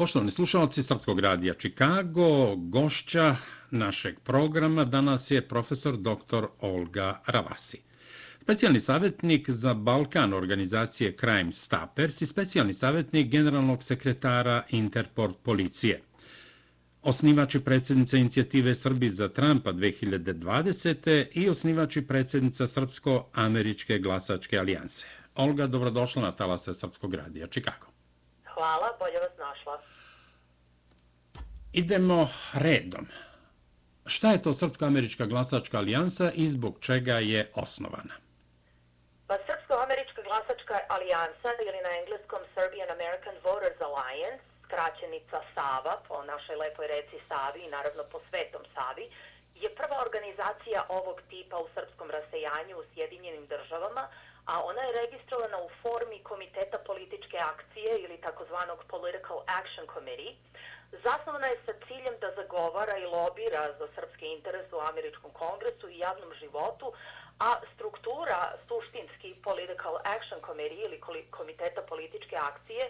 Poštovani slušalci Srpskog radija Čikago, gošća našeg programa danas je profesor dr. Olga Ravasi. Specijalni savjetnik za Balkan organizacije Crime Stoppers i specijalni savjetnik generalnog sekretara Interport policije. Osnivač i predsjednica inicijative Srbi za Trumpa 2020. i osnivač i predsjednica Srpsko-američke glasačke alijanse. Olga, dobrodošla na talase Srpskog radija Čikago. Hvala, bolje vas našla. Idemo redom. Šta je to Srpsko-američka glasačka alijansa i zbog čega je osnovana? Pa Srpsko-američka glasačka alijansa ili na engleskom Serbian American Voters Alliance, skraćenica SAVA po našoj lepoj reci Savi i naravno po svetom Savi, je prva organizacija ovog tipa u srpskom rasejanju u Sjedinjenim državama, a ona je registrovana u formi Komiteta političke akcije ili takozvanog Political Action Committee, Zasnovana je sa ciljem da zagovara i lobira za srpske interese u američkom kongresu i javnom životu, a struktura suštinski Political Action Committee ili Komiteta političke akcije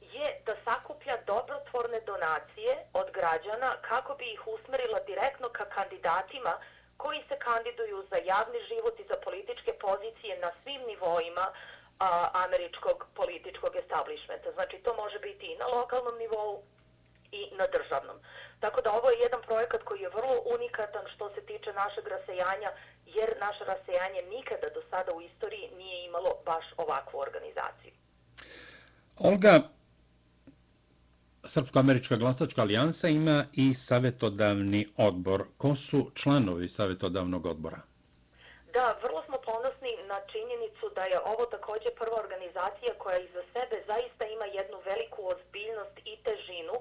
je da sakuplja dobrotvorne donacije od građana kako bi ih usmerila direktno ka kandidatima koji se kandiduju za javni život i za političke pozicije na svim nivoima a, američkog političkog establishmenta. Znači to može biti i na lokalnom nivou, i na državnom. Tako da ovo je jedan projekat koji je vrlo unikatan što se tiče našeg rasejanja, jer naše rasejanje nikada do sada u istoriji nije imalo baš ovakvu organizaciju. Olga, Srpsko-američka glasačka alijansa ima i savjetodavni odbor. Ko su članovi savjetodavnog odbora? Da, vrlo smo ponosni na činjenicu da je ovo također prva organizacija koja iza sebe zaista ima jednu veliku ozbiljnost i težinu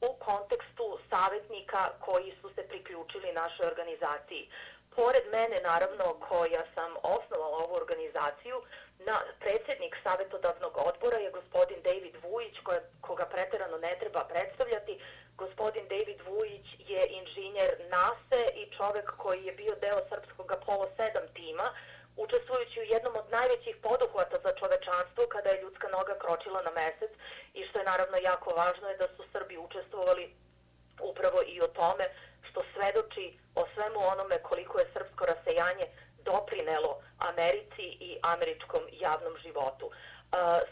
u kontekstu savjetnika koji su se priključili našoj organizaciji. Pored mene, naravno, koja sam osnovala ovu organizaciju, na predsjednik savjetodavnog odbora je gospodin David Vujić, koja, koga preterano ne treba predstavljati. Gospodin David Vujić je inženjer NASA i čovek koji je bio deo srpskog Apollo 7 tima, učestvujući u jednom od najvećih poduhvata za čovečanstvo kada je ljudska noga kročila na mesec i što je naravno jako važno je da su Srbi učestvovali upravo i o tome što svedoči o svemu onome koliko je srpsko rasejanje doprinelo Americi i američkom javnom životu. Uh,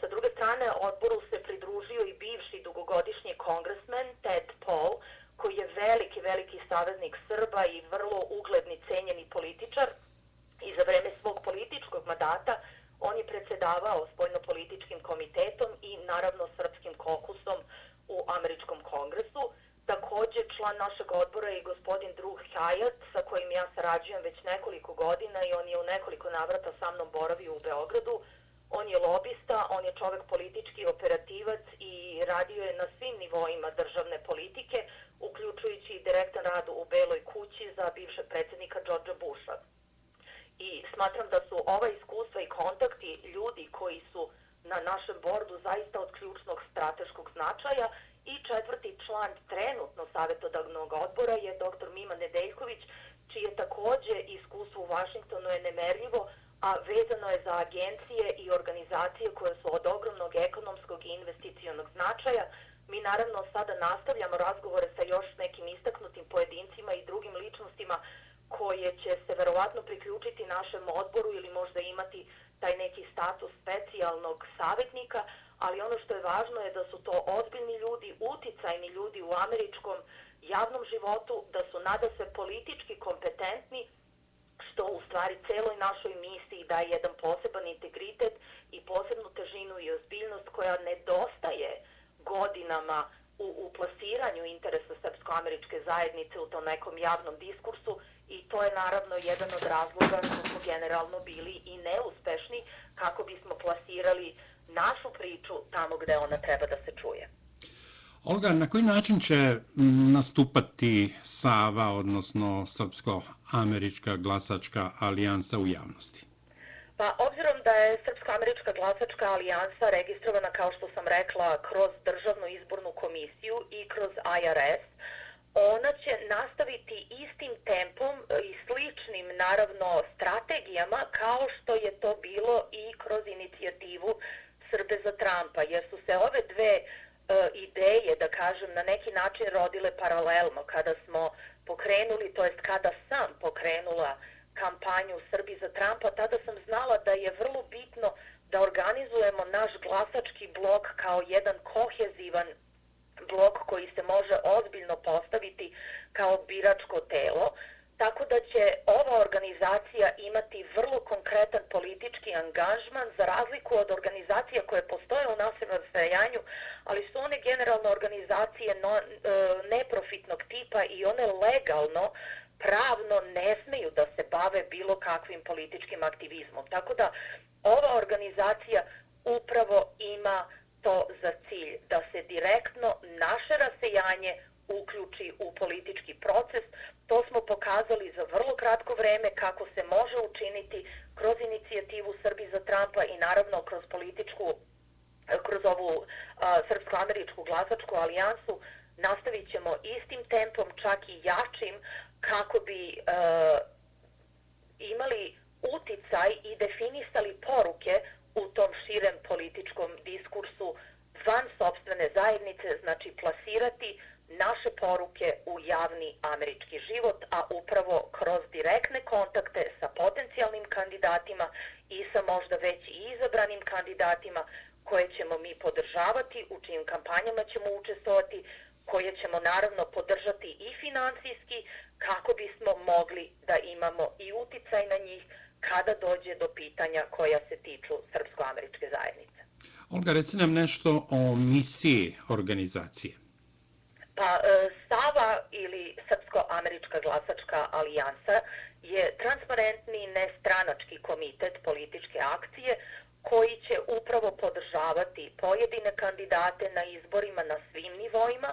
sa druge strane, odboru se pridružio i bivši dugogodišnji kongresmen Ted Paul, koji je veliki, veliki saveznik Srba i vrlo ugledni, cenjeni političar, i za vreme svog političkog mandata on je predsjedavao spoljnopolitičkim komitetom i naravno srpskim kokusom u američkom kongresu. Također član našeg odbora je gospodin Drug Hajat sa kojim ja sarađujem već nekoliko godina i on je u nekoliko navrata sa mnom boravio u Beogradu. On je lobista, on je čovek politički operativac i radio je na svim nivoima državne politike, uključujući direktan rad u Beloj kući za bivšeg predsjednika Georgea Busha smatram da su ova iskustva i kontakti ljudi koji su na našem bordu zaista od ključnog strateškog značaja i četvrti član trenutno savjetodavnog odbora je dr. Mima Nedeljković, čije takođe iskustvo u Vašingtonu je nemerljivo, a vezano je za agencije i organizacije koje su od ogromnog ekonomskog i investicijonog značaja. Mi naravno sada nastavljamo razgovore sa još nekim istaknutim pojedincima i drugim ličnostima koje će se verovatno priključiti našem odboru ili možda imati taj neki status specijalnog savjetnika, ali ono što je važno je da su to ozbiljni ljudi, uticajni ljudi u američkom javnom životu, da su nada se politički kompetentni, što u stvari celoj našoj misiji daje jedan poseban integritet i posebnu težinu i ozbiljnost koja nedostaje godinama u, u plasiranju interesa srpsko-američke zajednice u tom nekom javnom diskursu to je naravno jedan od razloga što smo generalno bili i neuspešni kako bismo plasirali našu priču tamo gde ona treba da se čuje. Olga, na koji način će nastupati Sava, odnosno Srpsko-američka glasačka alijansa u javnosti? Pa, obzirom da je Srpsko-američka glasačka alijansa registrovana, kao što sam rekla, kroz državnu izbornu komisiju i kroz IRS, ona će nastaviti istim tempom i sličnim, naravno, strategijama kao što je to bilo i kroz inicijativu Srbe za Trumpa, jer su se ove dve eh, ideje, da kažem, na neki način rodile paralelno. Kada smo pokrenuli, to jest kada sam pokrenula kampanju Srbi za Trumpa, tada sam znala da je vrlo bitno da organizujemo naš glasački blok kao jedan kohezivan blok koji se može ozbiljno postaviti kao biračko telo, tako da će ova organizacija imati vrlo konkretan politički angažman za razliku od organizacija koje postoje u nasilnom stajanju, ali su one generalno organizacije no, e, neprofitnog tipa i one legalno pravno ne smeju da se bave bilo kakvim političkim aktivizmom. Tako da ova organizacija upravo ima to za cilj da se direktno naše rasejanje uključi u politički proces. To smo pokazali za vrlo kratko vreme kako se može učiniti kroz inicijativu Srbi za Trumpa i naravno kroz političku kroz ovu srpsko-američku glasačku alijansu nastavit ćemo istim tempom, čak i jačim, kako bi uh, imali uticaj i definisali poruke u tom širem političkom diskursu van sobstvene zajednice, znači plasirati naše poruke u javni američki život, a upravo kroz direktne kontakte sa potencijalnim kandidatima i sa možda već i izabranim kandidatima koje ćemo mi podržavati, u čijim kampanjama ćemo učestovati, koje ćemo naravno podržati i financijski kako bismo mogli da imamo i uticaj na njih kada dođe do pitanja koja se tiču Srpsko-američke zajednice. Olga, reci nam nešto o misiji organizacije. Pa, e, Sava ili Srpsko-američka glasačka alijansa je transparentni nestranački komitet političke akcije koji će upravo podržavati pojedine kandidate na izborima na svim nivoima,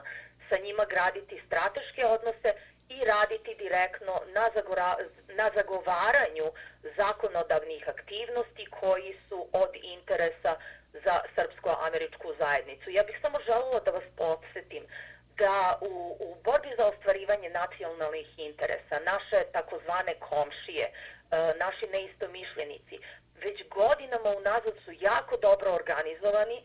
sa njima graditi strateške odnose i raditi direktno na, zagora, na zagovaranju zakonodavnih aktivnosti koji su od interesa za srpsko-američku zajednicu. Ja bih samo želila da vas podsjetim da u, u borbi za ostvarivanje nacionalnih interesa naše takozvane komšije, e, naši neistomišljenici, već godinama unazad su jako dobro organizovani,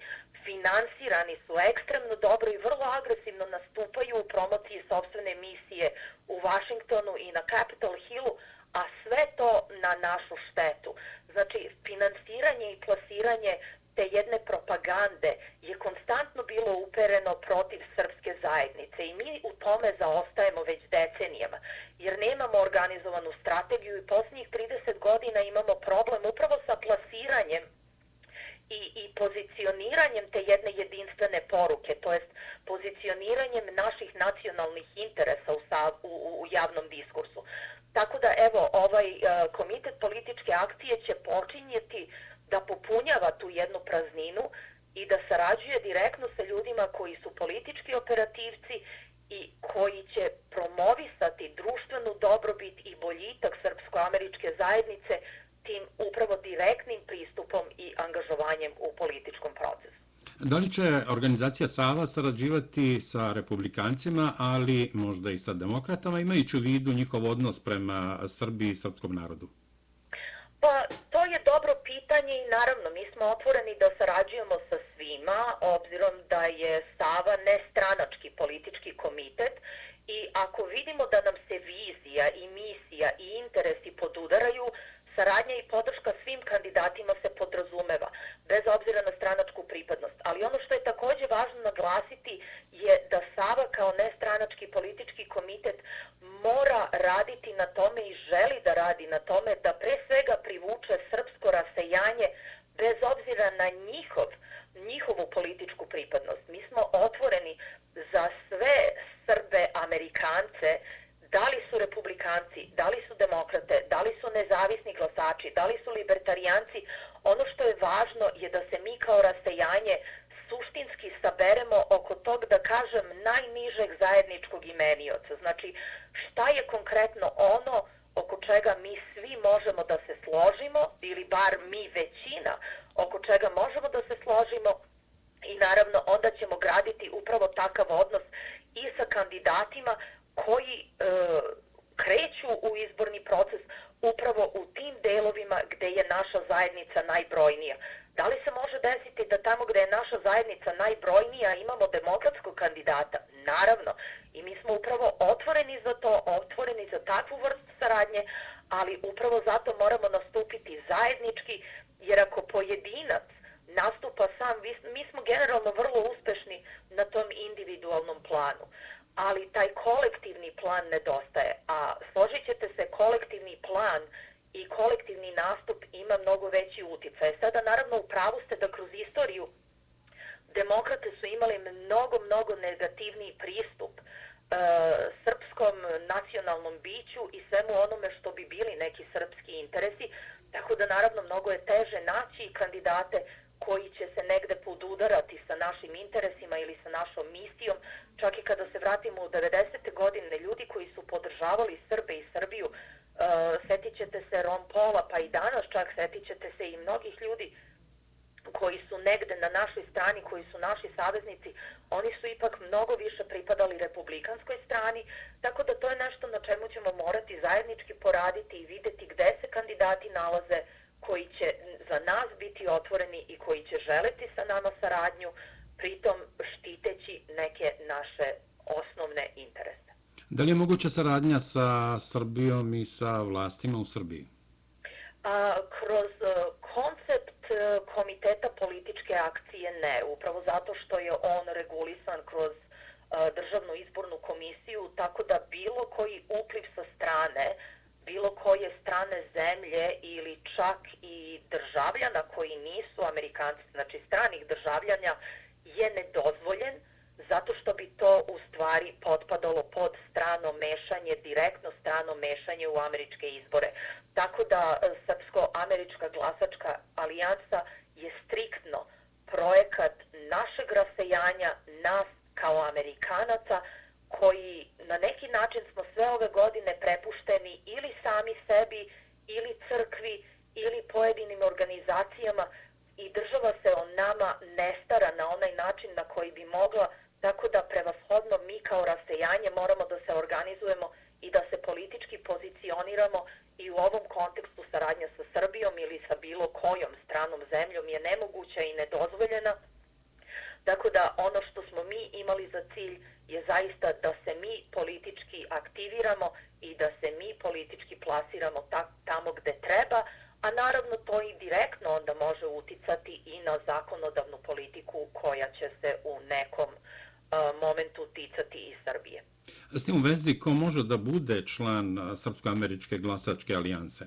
finansirani su ekstremno dobro i vrlo agresivno nastupaju u promociji sobstvene misije u Washingtonu i na Capitol Hillu, a sve to na našu štetu. Znači, finansiranje i plasiranje te jedne propagande je konstantno bilo upereno protiv srpske zajednice i mi u tome zaostajemo već decenijama, jer nemamo organizovanu strategiju i posljednjih 30 godina imamo problem upravo sa plasiranjem i, i pozicioniranjem te jedne jedinstvene poruke, to jest pozicioniranjem naših nacionalnih interesa u, u, u javnom diskursu. Tako da, evo, ovaj uh, komitet političke akcije će počinjeti da popunjava tu jednu prazninu i da sarađuje direktno sa ljudima koji su politički operativci i koji će promovisati društvenu dobrobit i boljitak srpsko-američke zajednice tim upravo direktnim pristupom i angažovanjem u političkom procesu. Da li će organizacija Sava sarađivati sa republikancima, ali možda i sa demokratama, imajući u vidu njihov odnos prema Srbiji i srpskom narodu? Pa, to je dobro pitanje i naravno mi smo otvoreni da sarađujemo sa svima, obzirom da je Sava nestranački politički komitet i ako vidimo da nam se vizija i misija i interesi podudaraju, saradnja i podrška svim kandidatima se podrazumeva, bez obzira na stranačku pripadnost. Ali ono što je također važno naglasiti je da Sava kao nestranački politički komitet mora raditi na tome i želi da radi na tome da pre svega privuče srpsko rasejanje bez obzira na njihov, njihovu političku pripadnost. Mi smo otvoreni za sve Srbe, Amerikance, da li su republikanci, da li su demokrate, da li su nezavisni glasači, da li su libertarijanci, ono što je važno je da se mi kao rasejanje suštinski saberemo oko tog, da kažem, najnižeg zajedničkog imenioca. Znači, šta je konkretno ono oko čega mi svi možemo da se složimo, ili bar mi većina oko čega možemo da se složimo, i naravno onda ćemo graditi upravo takav odnos i sa kandidatima koji e, kreću u izborni proces upravo u tim delovima gde je naša zajednica najbrojnija. Da li se može desiti da tamo gde je naša zajednica najbrojnija imamo demokratskog kandidata? Naravno. I mi smo upravo otvoreni za to, otvoreni za takvu vrstu saradnje, ali upravo zato moramo nastupiti zajednički, jer ako pojedinac nastupa sam, mi smo generalno vrlo uspešni na tom individualnom planu, ali taj kolektivni plan nedostaje, a složit ćete se, kolektivni plan i kolektivni nastup ima mnogo veći uticaj. Sada naravno u pravu ste da kroz istoriju demokrate su imali mnogo, mnogo negativniji pristup e, srpskom nacionalnom biću i svemu onome što bi bili neki srpski interesi, tako da naravno mnogo je teže naći kandidate koji će se negde podudarati sa našim interesima ili sa našom misijom, čak i kada se vratimo u 90. godine, ljudi koji su podržavali Srbe i Srbiju, uh, setit ćete se Ron Paula, pa i danas čak setit ćete se i mnogih ljudi koji su negde na našoj strani, koji su naši saveznici, oni su ipak mnogo više pripadali republikanskoj strani, tako da to je nešto na čemu ćemo morati zajednički poraditi i videti gde se kandidati nalaze koji će za nas biti otvoreni i koji će želiti sa nama saradnju, pritom štiteći neke naše osnovne interese. Da li je moguća saradnja sa Srbijom i sa vlastima u Srbiji? A, kroz uh, koncept uh, komiteta političke akcije ne, upravo zato što je on regulisan kroz uh, državnu izbornu komisiju, tako da bilo koji upliv sa strane bilo koje strane zemlje ili čak i državljana koji nisu amerikanci, znači stranih državljanja, je nedozvoljen zato što bi to u stvari potpadalo pod strano mešanje, direktno strano mešanje u američke izbore. Tako da e, Srpsko-američka glasačka alijansa je striktno projekat našeg rasejanja nas kao amerikanaca koji na neki način smo sve ove godine prepušteni ili sami sebi, ili crkvi, ili pojedinim organizacijama i država se o nama ne stara na onaj način na koji bi mogla, tako da prevashodno mi kao rasejanje moramo da se organizujemo i da se politički pozicioniramo i u ovom kontekstu saradnja sa Srbijom ili sa bilo kojom stranom zemljom je nemoguća i nedozvoljena. Tako da ono što smo mi imali za cilj je zaista da se mi politički aktiviramo i da se mi politički plasiramo tamo gde treba, a naravno to i direktno onda može uticati i na zakonodavnu politiku koja će se u nekom momentu ticati i Srbije. S tim u vezi, ko može da bude član Srpsko-američke glasačke alijanse?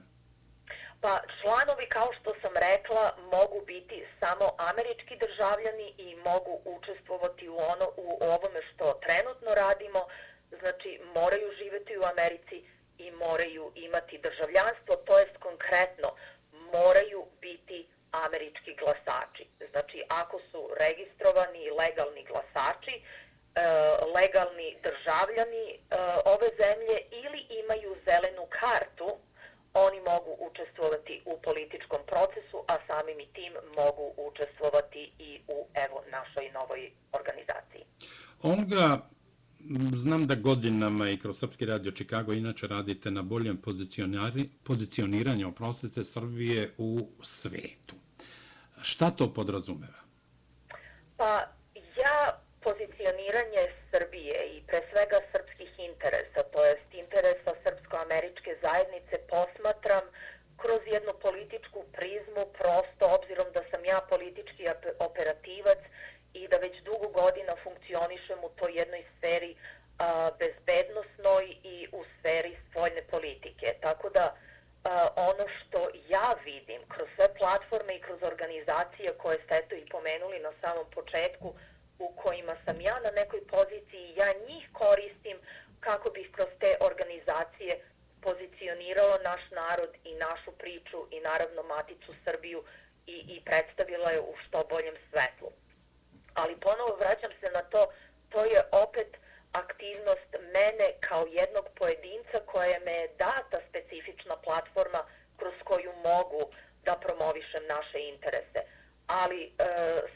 Pa članovi, kao što sam rekla, mogu biti samo američki državljani i mogu učestvovati u, ono, u ovome što trenutno radimo, znači moraju živjeti u Americi i moraju imati državljanstvo, to jest konkretno moraju biti američki glasači. Znači ako su registrovani legalni glasači, e, legalni državljani e, ove zemlje ili imaju zelenu kartu, oni mogu učestvovati u političkom procesu, a samim i tim mogu učestvovati i u evo našoj novoj organizaciji. Olga, znam da godinama i kroz Srpski radio Čikago inače radite na boljem pozicioniranju oprostite Srbije u svetu. Šta to podrazumeva? Pa ja pozicioniranje Srbije i pre svega srpskih interesa, to jest interesa srpsko-američke zajednice, posmatram kroz jednu političku prizmu, prosto obzirom da sam ja politički operativac i da već dugo godina funkcionišem u toj jednoj sferi a, bezbednostnoj i u sferi spoljne politike. Tako da a, ono što ja vidim kroz sve platforme i kroz organizacije koje ste eto i pomenuli na samom početku, u kojima sam ja na nekoj poziciji, ja njih koristim kako bih kroz te organizacije pozicionirala naš narod i našu priču i naravno Maticu Srbiju i, i predstavila je u što boljem svetlu. Ali ponovo vraćam se na to, to je opet aktivnost mene kao jednog pojedinca koja me je data specifična platforma kroz koju mogu da promovišem naše interese ali e,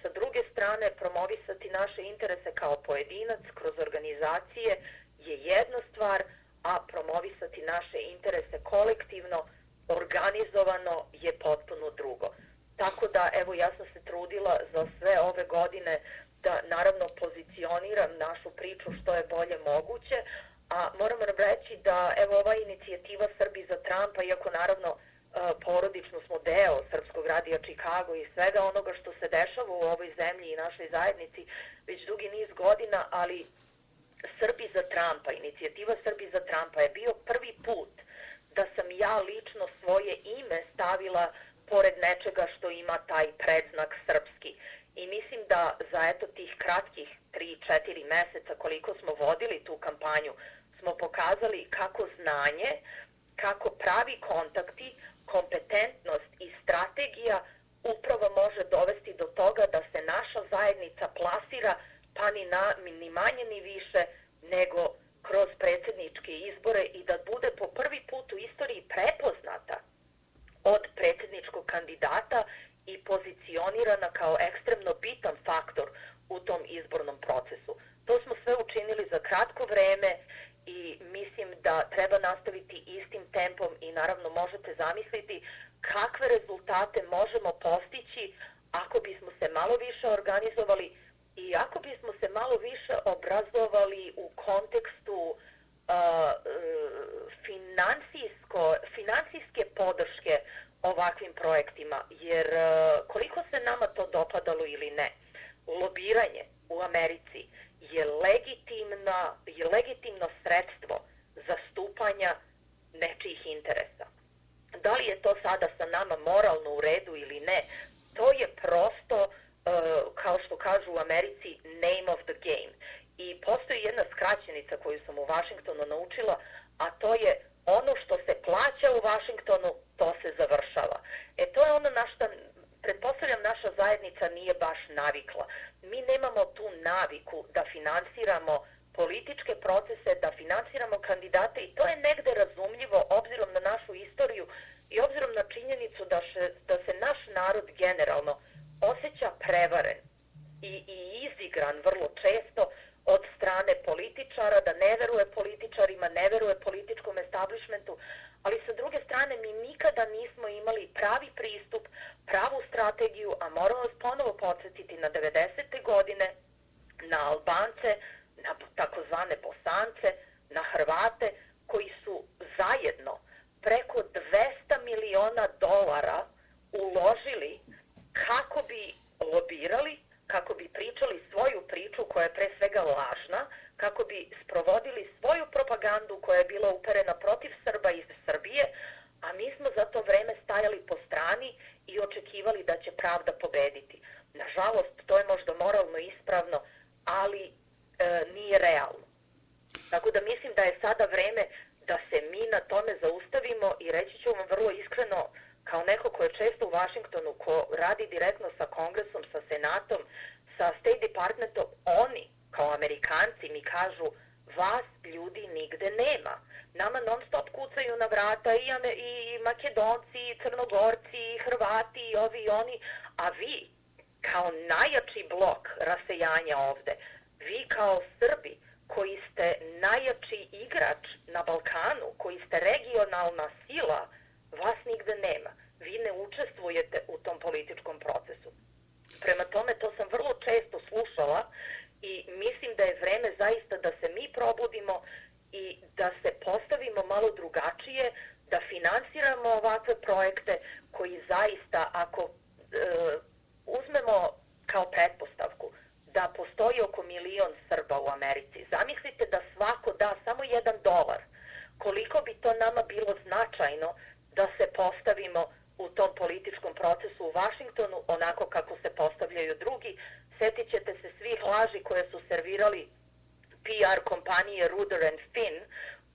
sa druge strane promovisati naše interese kao pojedinac kroz organizacije je jedna stvar, a promovisati naše interese kolektivno, organizovano je potpuno drugo. Tako da, evo, ja sam se trudila za sve ove godine da naravno pozicioniram našu priču što je bolje moguće, a moram reći da evo ova inicijativa Srbi za Trumpa, iako naravno e, porodično smo deo Srpskog radija Chicago i svega onoga što se dešava u ovoj zemlji i našoj zajednici već dugi niz godina, ali Srbi za Trumpa, inicijativa Srbi za Trumpa je bio prvi put da sam ja lično svoje ime stavila pored nečega što ima taj predznak srpski. I mislim da za eto tih kratkih 3-4 meseca koliko smo vodili tu kampanju, smo pokazali kako znanje, kako pravi kontakti, kompetentnost i strategija upravo može dovesti do toga da se naša zajednica plasira pa ni, na, ni manje ni više nego kroz predsjedničke izbore i da bude po prvi put u istoriji prepoznata od predsjedničkog kandidata i pozicionirana kao ekstremno bitan faktor u tom izbornom procesu. To smo sve učinili za kratko vreme i mislim da treba nastaviti istim tempom i naravno možete zamisliti kakve rezultate možemo postići ako bismo se malo više organizovali i ako bismo se malo više obrazovali u kontekstu uh, uh financijsko, financijske podrške ovakvim projektima, jer uh, koliko se nama to dopadalo ili ne, lobiranje u Americi je legitimna, je legitimno sredstvo zastupanja nečijih interesa. Da li je to sada sa nama moralno u redu ili ne, to je prosto, uh, Eh, kao što kažu u Americi, name of the game. I postoji jedna skraćenica koju sam u Vašingtonu naučila, a to je ono što se plaća u Vašingtonu, to se završava. E to je ono na što, pretpostavljam, naša zajednica nije baš navikla. Mi nemamo tu naviku da finansiramo političke procese, da finansiramo kandidate i to je negde razumljivo obzirom na našu istoriju i obzirom na činjenicu da, še, da se naš narod generalno osjeća prevaren i, i izigran vrlo često od strane političara, da ne veruje političarima, ne veruje političkom establishmentu, ali sa druge strane mi nikada nismo imali pravi pristup, pravu strategiju, a moramo vas ponovo podsjetiti na 90. godine, na Albance, na takozvane Bosance, na Hrvate, koji su zajedno preko 200 miliona dolara uložili kako bi lobirali, kako bi pričali svoju priču koja je pre svega lažna, kako bi sprovodili svoju propagandu koja je bila uperena protiv Srba iz Srbije, a mi smo za to vreme stajali po strani i očekivali da će pravda pobediti. Nažalost, to je možda moralno ispravno, ali e, nije realno. Tako da mislim da je sada vreme da se mi na tome zaustavimo i reći ću vam vrlo iskreno, kao neko ko je često u Vašingtonu, ko radi direktno sa kongresom, sa senatom, sa State Departmentom, oni kao amerikanci mi kažu vas ljudi nigde nema. Nama non stop kucaju na vrata i, i makedonci, i crnogorci, i hrvati, i ovi i oni, a vi kao najjači blok rasejanja ovde, vi kao Srbi koji ste najjači igrač na Balkanu, koji ste regionalna sila, vas nigde nema. Vi ne učestvujete u tom političkom procesu. Prema tome, to sam vrlo često slušala i mislim da je vreme zaista da se mi probudimo i da se postavimo malo drugačije, da finansiramo ovakve projekte koji zaista, ako e, uzmemo kao pretpostavku da postoji oko milion Srba u Americi, zamislite da svako da samo jedan dolar, koliko bi to nama bilo značajno da se postavimo u tom političkom procesu u Vašingtonu, onako kako se postavljaju drugi. Sjetit ćete se svih laži koje su servirali PR kompanije Ruder and Finn,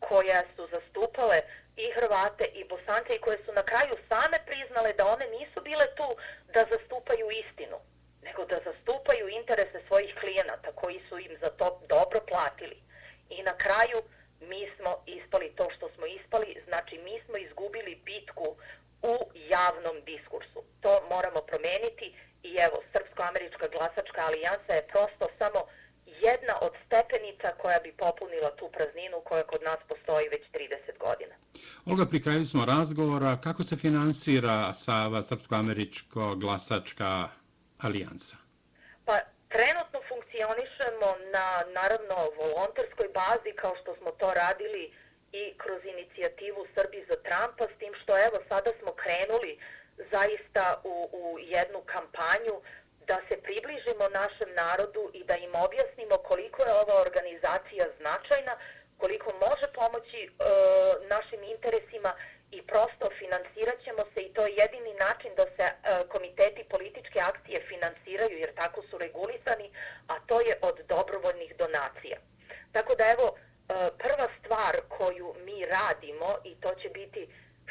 koja su zastupale i Hrvate i Bosance i koje su na kraju same priznale da one nisu bile tu da zastupaju istinu, nego da zastupaju interese svojih klijenata koji su im za to vratili. I na kraju mi smo ispali to što smo ispali, znači mi smo izgubili bitku u javnom diskursu. To moramo promeniti i evo, Srpsko-američka glasačka alijansa je prosto samo jedna od stepenica koja bi popunila tu prazninu koja kod nas postoji već 30 godina. Olga, pri kraju smo razgovora. Kako se finansira Sava Srpsko-Američko glasačka alijansa? Trenutno funkcionišemo na, naravno, volonterskoj bazi, kao što smo to radili i kroz inicijativu Srbi za Trumpa, s tim što, evo, sada smo krenuli zaista u, u jednu kampanju da se približimo našem narodu i da im objasnimo koliko je ova organizacija značajna, koliko može pomoći e, našim interesima i prosto finansirat ćemo se i to je jedini način da se e, komiteti političke akcije finansiraju jer tako su regulirani a to je od dobrovoljnih donacija. Tako da evo, e, prva stvar koju mi radimo i to će biti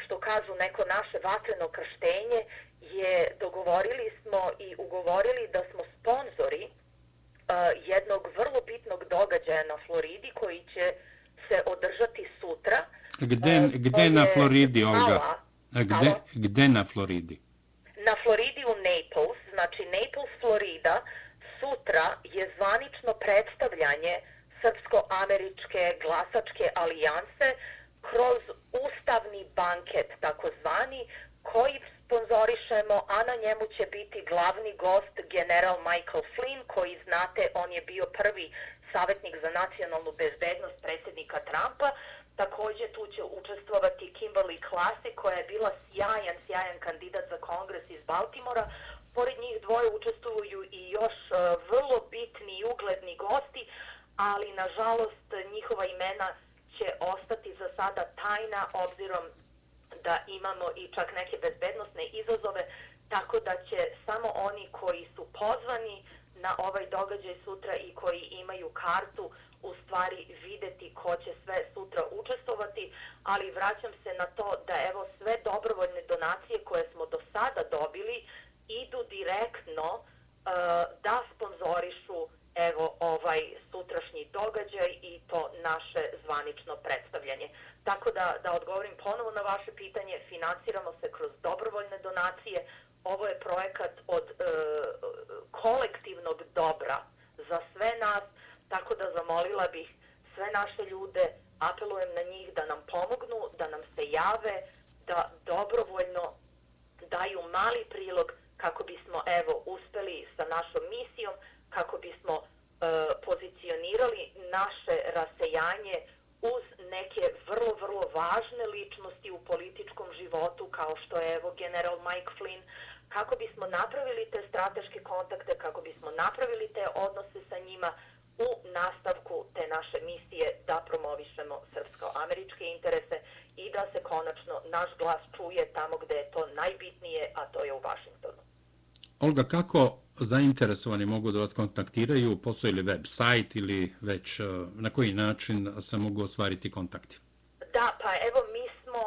što kažu neko naše vatreno krštenje je dogovorili smo i ugovorili da smo sponzori uh, jednog vrlo bitnog događaja na Floridi koji će se održati sutra. Gde, uh, gde na Floridi, Olga? A gde, gde na Floridi? Na Floridi u Naples, znači Naples, Florida, sutra je zvanično predstavljanje Srpsko-američke glasačke alijanse kroz ustavni banket, takozvani, koji sponzorišemo, a na njemu će biti glavni gost general Michael Flynn, koji znate, on je bio prvi savjetnik za nacionalnu bezbednost predsjednika Trumpa. Također tu će učestvovati Kimberly Klasi koja je bila sjajan, sjajan kandidat za kongres iz Baltimora. Pored njih dvoje učestvuju i još e, vrlo bitni i ugledni gosti, ali nažalost njihova imena će ostati za sada tajna obzirom da imamo i čak neke bezbednostne izazove, tako da će samo oni koji su pozvani na ovaj događaj sutra i koji imaju kartu u stvari videti ko će sve sutra učestovati, ali vraćam se na to da evo sve dobrovoljne donacije koje smo do sada dobili idu direktno uh, da sponzorišu evo ovaj sutrašnji događaj i to naše zvanično predstavljanje. Tako da, da odgovorim ponovo na vaše pitanje, financiramo se kroz dobrovoljne donacije. Ovo je projekat od e, kolektivnog dobra za sve nas, tako da zamolila bih sve naše ljude, apelujem na njih da nam pomognu, da nam se jave, da dobrovoljno daju mali prilog kako bismo evo uspeli sa našom misijom, kako bismo e, pozicionirali naše rasejanje uz neke vrlo, vrlo važne ličnosti u političkom životu, kao što je evo general Mike Flynn, kako bismo napravili te strateške kontakte, kako bismo napravili te odnose sa njima u nastavku te naše misije da promovišemo srpsko-američke interese i da se konačno naš glas čuje tamo gde je to najbitnije, a to je u Vašingtonu. Olga, kako zainteresovani mogu da vas kontaktiraju, postoji li web sajt ili već e, na koji način se mogu ostvariti kontakti? Da, pa evo mi smo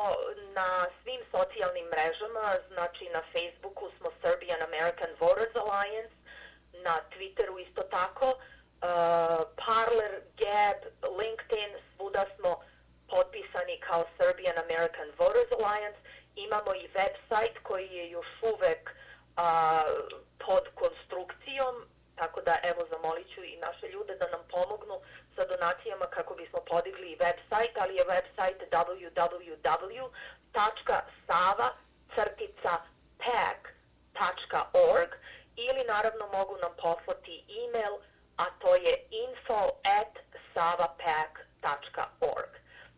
na svim socijalnim mrežama, znači na Facebooku smo Serbian American Voters Alliance, na Twitteru isto tako, uh, Parler, Gab, LinkedIn, svuda smo potpisani kao Serbian American Voters Alliance, imamo i website koji je još uvek uh, pod konstrukcijom, tako da evo zamolit ću i naše ljude da nam pomognu sa donacijama kako bismo podigli i website, ali je website www.sava-pack.org ili naravno mogu nam poslati e-mail, a to je info at savapack.org.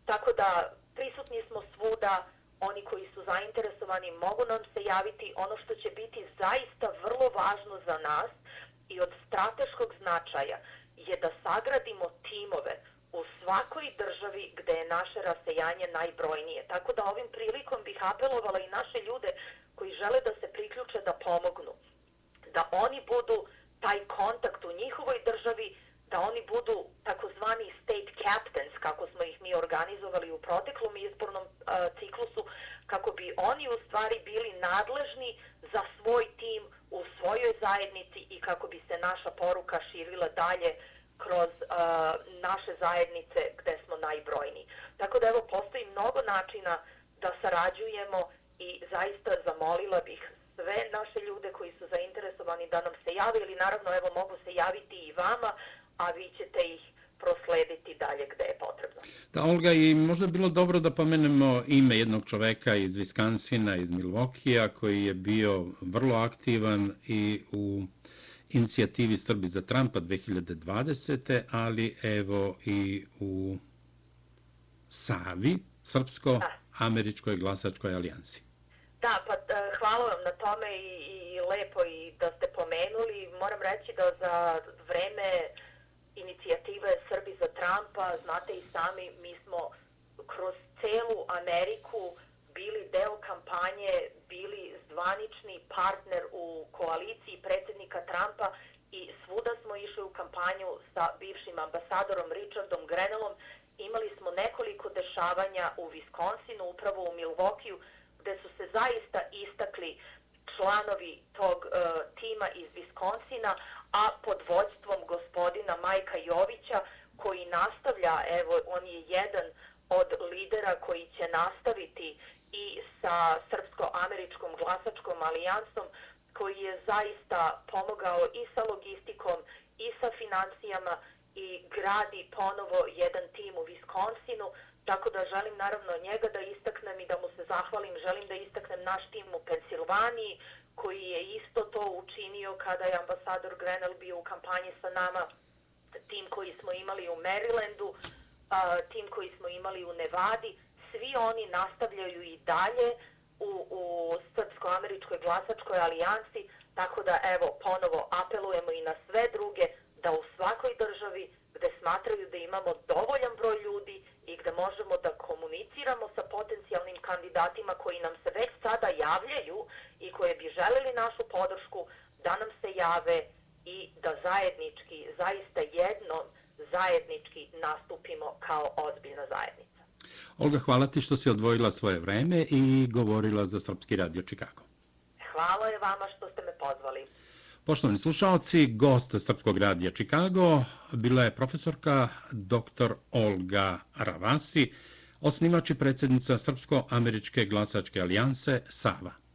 Tako da prisutni smo svuda, oni koji su zainteresovani mogu nam se javiti. Ono što će biti zaista vrlo važno za nas i od strateškog značaja je da sagradimo timove u svakoj državi gde je naše rasejanje najbrojnije. Tako da ovim prilikom bih apelovala i naše ljude koji žele da se priključe da pomognu. Da oni budu taj kontakt u njihovoj državi, da oni budu takozvani state captains, kako smo ih mi organizovali u proteklom izbornom uh, ciklusu, kako bi oni u stvari bili nadležni za svoj tim u svojoj zajednici i kako bi se naša poruka širila dalje kroz uh, naše zajednice gde smo najbrojni. Tako da evo postoji mnogo načina da sarađujemo i zaista zamolila bih sve naše ljude koji su zainteresovani da nam se jave ili naravno evo mogu se javiti i vama, a vi ćete ih proslediti dalje gde je potrebno. Da, Olga, i možda bilo dobro da pomenemo ime jednog čoveka iz Viskansina, iz Milvokija, koji je bio vrlo aktivan i u inicijativi Srbi za Trumpa 2020. ali evo i u Savi, Srpsko-Američkoj glasačkoj alijansi. Da, pa e, hvala vam na tome i, i lepo i da ste pomenuli. Moram reći da za vreme inicijative Srbi za Trumpa, znate i sami, mi smo kroz celu Ameriku bili deo kampanje, bili zvanični partner u koaliciji predsjednika Trumpa i svuda smo išli u kampanju sa bivšim ambasadorom Richardom Grenellom. Imali smo nekoliko dešavanja u Wisconsinu, upravo u Milwaukeeu, gde su se zaista istakli članovi tog e, tima iz Viskonsina, a pod vođstvom gospodina Majka Jovića, koji nastavlja, evo, on je jedan od lidera koji će nastaviti i sa Srpsko-američkom glasačkom alijansom, koji je zaista pomogao i sa logistikom i sa financijama i gradi ponovo jedan tim u Viskonsinu tako da želim naravno njega da istaknem i da mu se zahvalim. Želim da istaknem naš tim u Pensilvaniji, koji je isto to učinio kada je ambasador Grenell bio u kampanji sa nama, tim koji smo imali u Marylandu, tim koji smo imali u Nevadi, svi oni nastavljaju i dalje u, u Srpsko-američkoj glasačkoj alijansi, tako da evo ponovo apelujemo i na sve druge da u svakoj državi gde smatraju da imamo dovoljan broj ljudi i gde možemo da komuniciramo sa potencijalnim kandidatima koji nam se već sada javljaju i koje bi želeli našu podršku, da nam se jave i da zajednički, zaista jedno zajednički nastupimo kao ozbiljna zajednica. Olga, hvala ti što si odvojila svoje vreme i govorila za Srpski radio Čikago. Hvala je vama što ste me pozvali. Poštovani slušalci, gost Srpskog radija Čikago bila je profesorka dr. Olga Ravasi, osnivač i predsjednica Srpsko-američke glasačke alijanse SAVA.